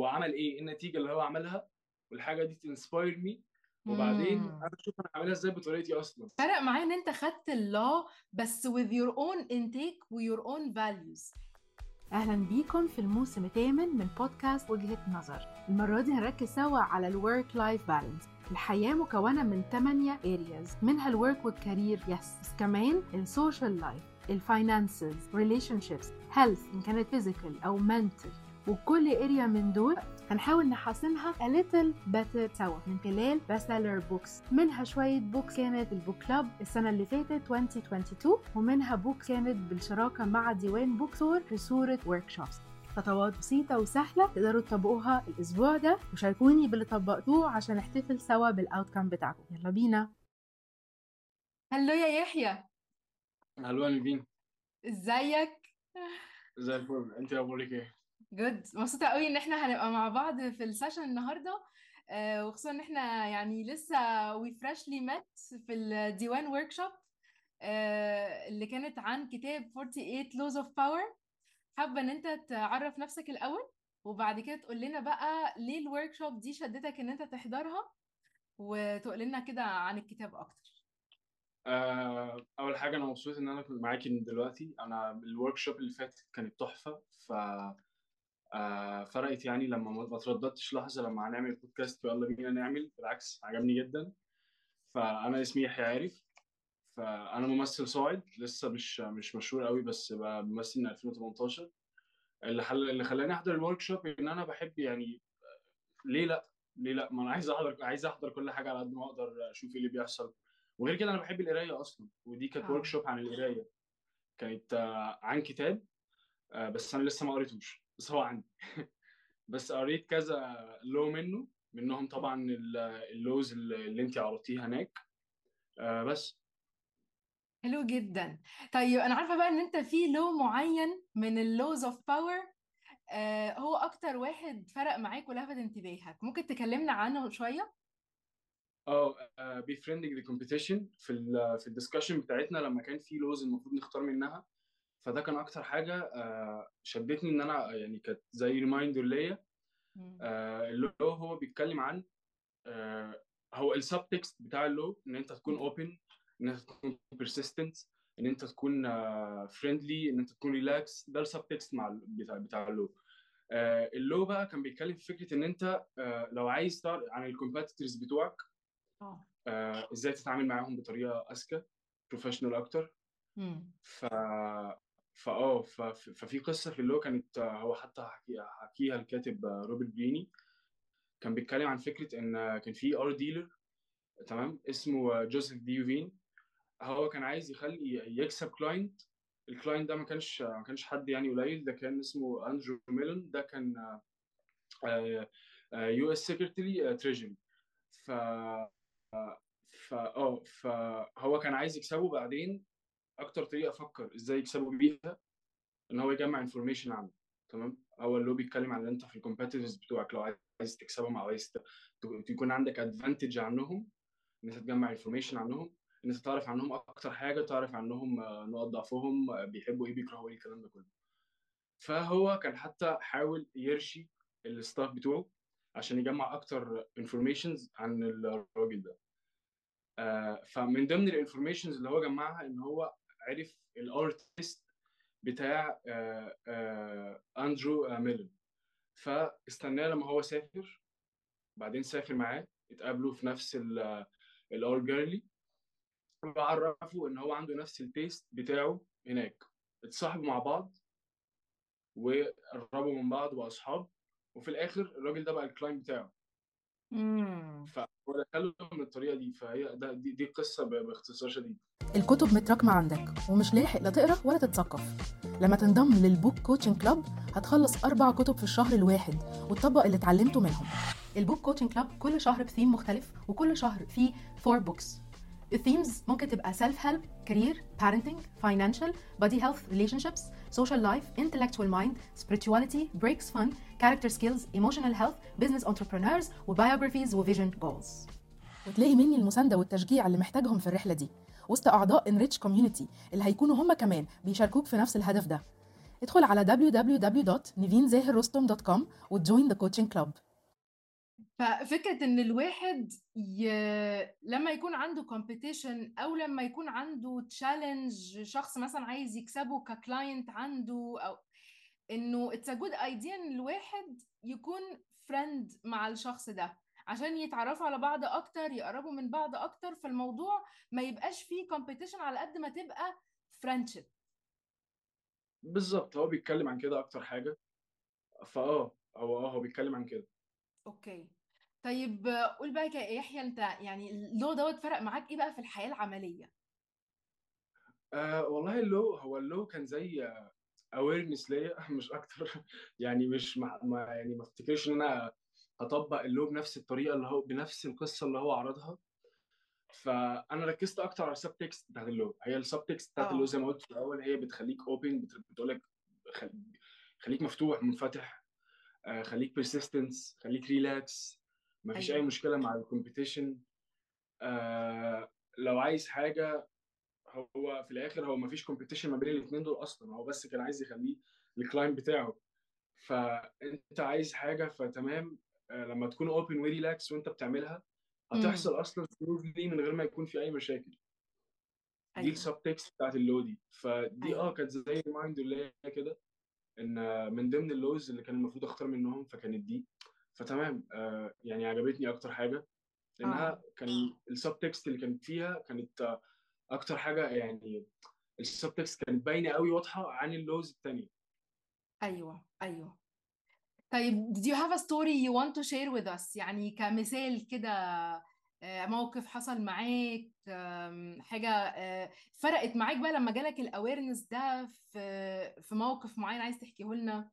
هو عمل إيه؟ إيه النتيجة اللي هو عملها؟ والحاجة دي ت inspire me. وبعدين. أنا أشوف أنا هعملها إزاي بطريقتي أصلا. فرق معايا إن أنت خدت ال law بس with your own intake و your own values. أهلا بيكم في الموسم الثامن من بودكاست وجهة نظر. المرة دي هنركز سوا على ال work-life balance الحياة مكونة من 8 areas. منها ال work وال career yes بس كمان ال social life ال finances relationships. health. إن كانت physical أو mental وكل area من دول هنحاول نحاسمها a little better سوا من خلال bestseller books. منها شوية books كانت ال book club السنة اللي فاتت 2022 ومنها book كانت بالشراكة مع ديوان بوك ستور في صورة workshops. خطوات بسيطة وسهلة تقدروا تطبقوها الأسبوع ده وشاركوني باللي طبقتوه عشان نحتفل سوا بال outcome بتاعكم. يلا بينا. Hello يا يحيى. ألو يا نيفين إزيك؟ زي الفل. أنت أخبارك إيه؟ Good. مبسوطة قوي إن إحنا هنبقى مع بعض في ال session النهاردة. آه، وخصوصا إن إحنا يعني لسه we freshly met في ال ديوان workshop اللي كانت عن كتاب 48 laws of power. حابة إن أنت تعرف نفسك الأول وبعد كده تقول لنا بقى ليه ال workshop دي شدتك إن أنت تحضرها وتقول لنا كده عن الكتاب أكتر. آه، أول حاجة أنا مبسوط إن أنا كنت معاكي دلوقتي. أنا ال workshop اللي فاتت كانت تحفة ف آه، فرقت يعني لما ما ترددتش لحظة لما هنعمل بودكاست ويلا بينا نعمل بالعكس عجبني جدا. فأنا اسمي يحيى عارف. فأنا ممثل صاعد لسه مش مش مشهور قوي بس بمثل من 2018 اللي خل... اللي خلاني أحضر ال workshop إن أنا بحب يعني ليه لأ؟ ليه لأ؟ ما أنا عايز أحضر عايز أحضر كل حاجة على قد ما أقدر أشوف إيه اللي بيحصل. وغير كده أنا بحب القراية أصلا ودي كانت workshop عن القراية. كانت آه، عن كتاب آه، بس أنا لسه ما قريتوش. بس هو عندي. بس قريت كذا law منه منهم طبعا ال- ال laws اللي انت عرضتيه هناك. آه، بس. حلو جدا. طيب أنا عارفة بقى إن أنت في law معين من ال laws of power هو أكتر واحد فرق معاك ولفت انتباهك. ممكن تكلمنا عنه شوية؟ آه befriending the competition في ال في ال discussion بتاعتنا لما كان في laws المفروض نختار منها فده كان أكتر حاجة آه، شدتني إن أنا يعني كانت زي reminder ليا. آه، ال law هو بيتكلم عن آه، هو ال subtext بتاع ال law إن أنت تكون open إن أنت تكون persistent إن أنت تكون friendly إن أنت تكون ريلاكس ده ال subtext مع بتاع بتاع ال law آه، ال law بقى كان بيتكلم في فكرة إن أنت آه، لو عايز تعرف عن ال competitors بتوعك آه، إزاي تتعامل معاهم بطريقة أذكى professional أكتر. ف فآه. ففي قصة في اللي هو كانت آه، هو حتى حكي... حكيها الكاتب آه، روبرت جرين كان بيتكلم عن فكرة إن كان في art dealer تمام اسمه آه، جوزيف دوفين هو كان عايز يخلي يكسب client. ال client ده ما كانش ما كانش حد يعني قليل. ده كان اسمه اندرو ميلون. ده كان US secretary treasury. ف فا آه فهو كان عايز يكسبه بعدين. أكتر طريقة أفكر إزاي يكسبه بيها إن هو يجمع information عنه تمام؟ هو اللي هو بيتكلم عن ان أنت في ال competitors بتوعك لو عايز تكسبهم أو عايز ت- ت- يكون عندك advantage عنهم إن أنت تجمع information عنهم إن أنت تعرف عنهم أكتر حاجة تعرف عنهم آه، نقط ضعفهم آه، بيحبوا إيه بيكرهوا إيه الكلام ده كله. فهو كان حتى حاول يرشي ال staff بتوعه عشان يجمع أكتر informations عن الراجل ده. آه، فمن ضمن ال informations اللي هو جمعها إن هو عرف ال artist بتاع آه، آه، أندرو آه، ميلون. فاستناه لما هو سافر بعدين سافر معاه اتقابلوا في نفس ال art gallery وعرفوا إن هو عنده نفس ال taste بتاعه هناك. اتصاحبوا مع بعض وقربوا من بعض بقى اصحاب وفي الآخر الراجل ده بقى ال client بتاعه. مم. فهو دخله من الطريقة دي فهي ده دي, دي قصة باختصار شديد. الكتب متراكمة عندك ومش لاحق لا تقرأ ولا تتثقف. لما تنضم لل book coaching club هتخلص أربع كتب في الشهر الواحد وتطبق اللي اتعلمته منهم. ال book coaching club كل شهر بثيم مختلف وكل شهر فيه four books ال themes ممكن تبقى self help career parenting financial body health relationships social life intellectual mind spirituality breaks fun character skills emotional health business entrepreneurs و biographies و vision goals وتلاقي مني المساندة والتشجيع اللي محتاجهم في الرحلة دي. وسط أعضاء enrich community اللي هيكونوا هم كمان بيشاركوك في نفس الهدف ده. ادخل على www.nivinzahirrostom.com و join the coaching club ففكرة إن الواحد ي... لما يكون عنده competition أو لما يكون عنده challenge شخص مثلا عايز يكسبه ك client عنده أو إنه it's a good idea إن الواحد يكون friend مع الشخص ده عشان يتعرفوا على بعض أكتر يقربوا من بعض أكتر فالموضوع ما يبقاش فيه competition على قد ما تبقى friendship بالظبط هو بيتكلم عن كده أكتر حاجة. فآه هو آه هو بيتكلم عن كده. okay. طيب قول بقى يا يحيى أنت يعني ال law دوت فرق معاك إيه بقى في الحياة العملية؟ آه والله ال law هو ال law كان زي awareness ليا مش أكتر. يعني مش ما ما- يعني ما أفتكرش إن أنا هطبق ال law بنفس الطريقة اللي هو بنفس القصة اللي هو عرضها. فأنا ركزت أكتر على ال subtext بتاعت ال law. هي ال subtext بتاعت ال law آه. زي ما قلت في الأول هي بتخليك open بتقول لك خليك مفتوح منفتح آه، خليك persistent خليك ريلاكس مفيش اي أيوه. مشكلة مع ال competition آه لو عايز حاجة هو في الآخر هو مفيش competition ما بين الاثنين دول أصلا. هو بس كان عايز يخليه ال client بتاعه. فأنت عايز حاجة فتمام. آه لما تكون open و relaxed وأنت بتعملها هتحصل أصلا smoothly من غير ما يكون في أي مشاكل. دي أيوه. ال subtext بتاعت ال law دي. فدي آه أيوه كانت زي reminder ليا كده إن من ضمن ال laws اللي كان المفروض أختار منهم فكانت دي. فتمام. آه يعني عجبتني أكتر حاجة لأنها كان ال subtext اللي كانت فيها كانت آه، أكتر حاجة يعني ال subtext كانت باينة قوي واضحة عن ال laws التانية. أيوه أيوه. طيب did you have a story you want to share with us يعني كمثال كده آه، موقف حصل معاك حاجة آه، فرقت معاك بقى لما جالك ال awareness ده في في موقف معين عايز تحكيه لنا؟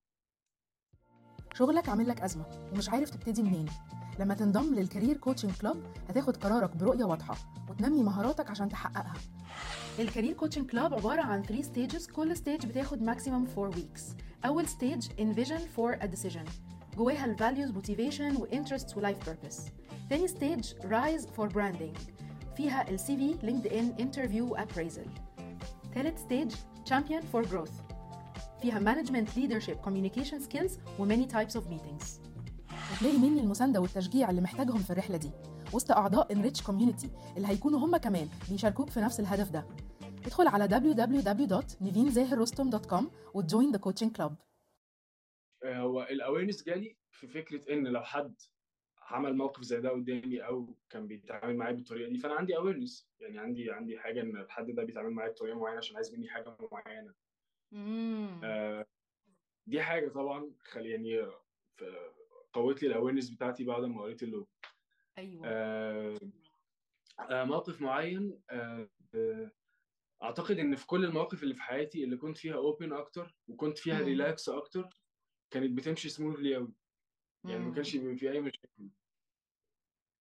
شغلك عامل لك أزمة ومش عارف تبتدي منين. لما تنضم لل career coaching club هتاخد قرارك برؤية واضحة وتنمي مهاراتك عشان تحققها. ال career coaching club عبارة عن 3 stages كل stage بتاخد maximum 4 weeks أول stage envision for a decision. جواها ال values motivation و interests و life purpose تاني stage rise for branding. فيها ال CV LinkedIn interview و appraisal تالت stage champion for growth. فيها management leadership communication skills و many types of meetings. هتلاقي مني المساندة والتشجيع اللي محتاجهم في الرحلة دي. وسط أعضاء Enrich Community اللي هيكونوا هم كمان بيشاركوك في نفس الهدف ده. ادخل على www.nivinzahirrostom.com وت join the coaching club آه، هو ال awareness جالي في فكرة إن لو حد عمل موقف زي ده قدامي أو كان بيتعامل معايا بالطريقة دي فأنا عندي awareness يعني عندي عندي حاجة إن الحد ده بيتعامل معايا بطريقة معينة عشان عايز مني حاجة معينة. امم آه، دي حاجة طبعا خلي يعني ف- قوت لي ال awareness بتاعتي بعد ما قريت ال law أيوه. آه، آه، موقف معين آه، آه، أعتقد إن في كل المواقف اللي في حياتي اللي كنت فيها open أكتر وكنت فيها امم ريلاكس أكتر كانت بتمشي smoothly قوي يعني ما كانش امم بيبقى في أي مشاكل.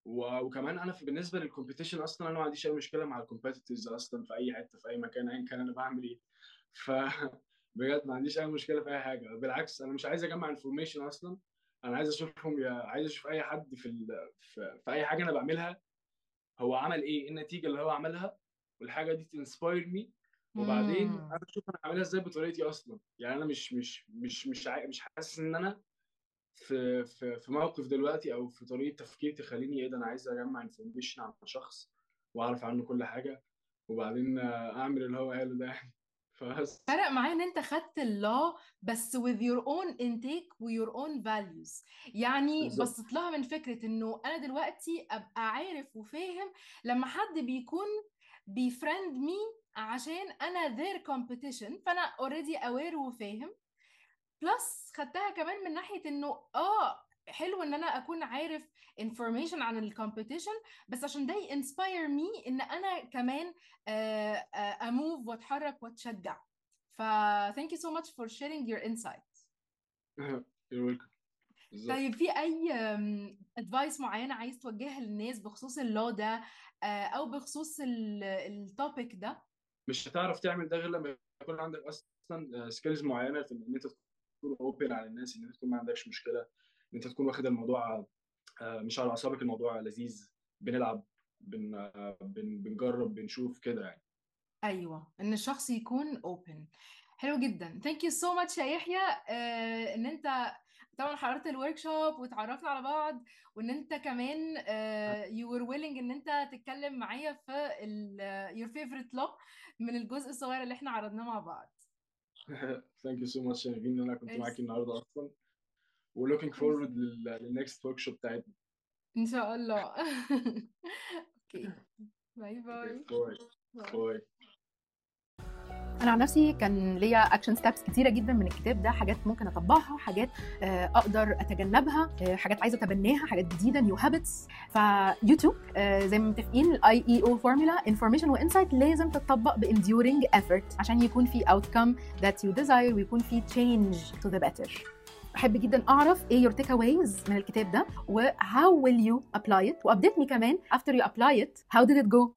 و- وكمان أنا في بالنسبة لل competition أصلا أنا ما عنديش أي مشكلة مع ال competitors أصلا في أي حتة في أي مكان ايا كان أنا بعمل إيه. ف بجد ما عنديش أي مشكلة في أي حاجة. بالعكس أنا مش عايز أجمع information أصلا. أنا عايز أشوفهم يا عايز أشوف أي حد في ال... في... في أي حاجة أنا بعملها هو عمل إيه؟ إيه النتيجة اللي هو عملها؟ والحاجة دي ت inspire me وبعدين أنا أشوف أنا عاملها إزاي بطريقتي أصلا. يعني أنا مش مش مش مش عا- مش حاسس إن أنا في في في موقف دلوقتي أو في طريقة تفكير تخليني إيه ده أنا عايز أجمع information عن شخص وأعرف عنه كل حاجة. وبعدين أعمل اللي هو قاله ده. يعني فبس. فرق معايا إن أنت خدت ال law بس with your own intake و your own values. يعني بالظبط. بصيت لها من فكرة إنه أنا دلوقتي أبقى عارف وفاهم لما حد بيكون بي befriend me عشان أنا their competition فأنا already aware وفاهم. plus خدتها كمان من ناحية إنه آه حلو إن أنا أكون عارف information عن ال competition بس عشان ده ي inspire me إن أنا كمان أ move وأتحرك وأتشجع. ف thank you so much for sharing your insights. You're welcome. طيب في أي advice معينة عايز توجهها للناس بخصوص ال law ده آه، أو بخصوص ال topic ده؟ مش هتعرف تعمل ده غير لما يكون عندك أصلا skills معينة في إن أنت تكون open على الناس إن أنت تكون ما عندكش مشكلة. إن أنت تكون واخد الموضوع آه، مش على أعصابك الموضوع لذيذ. بنلعب بن آه، بن بنجرب بنشوف كده يعني. أيوه إن الشخص يكون open. حلو جدا. thank you so much يا يحيى. آه، إن أنت طبعا حضرت ال workshop وتعرفنا على بعض وإن أنت كمان you were willing إن أنت تتكلم معايا في your favorite law من الجزء الصغير اللي إحنا عرضناه مع بعض. Thank you so much نيفين إن أنا كنت. معاكي النهارده أصلا. و looking forward لل next workshop بتاعتنا. إن شاء الله. Okay bye bye bye bye أنا عن نفسي كان ليا action steps كتيرة جدا من الكتاب ده حاجات ممكن أطبقها حاجات آه، أقدر أتجنبها آه، حاجات عايزة أتبناها حاجات جديدة new habits فيوتيوب زي ما متفقين ال IEO formula information و insight لازم تتطبق ب enduring effort عشان يكون في outcome that you desire ويكون في change to the better. احب جدا اعرف إيه your takeaways من الكتاب ده و how will you apply it وابديتني كمان after you apply it how did it go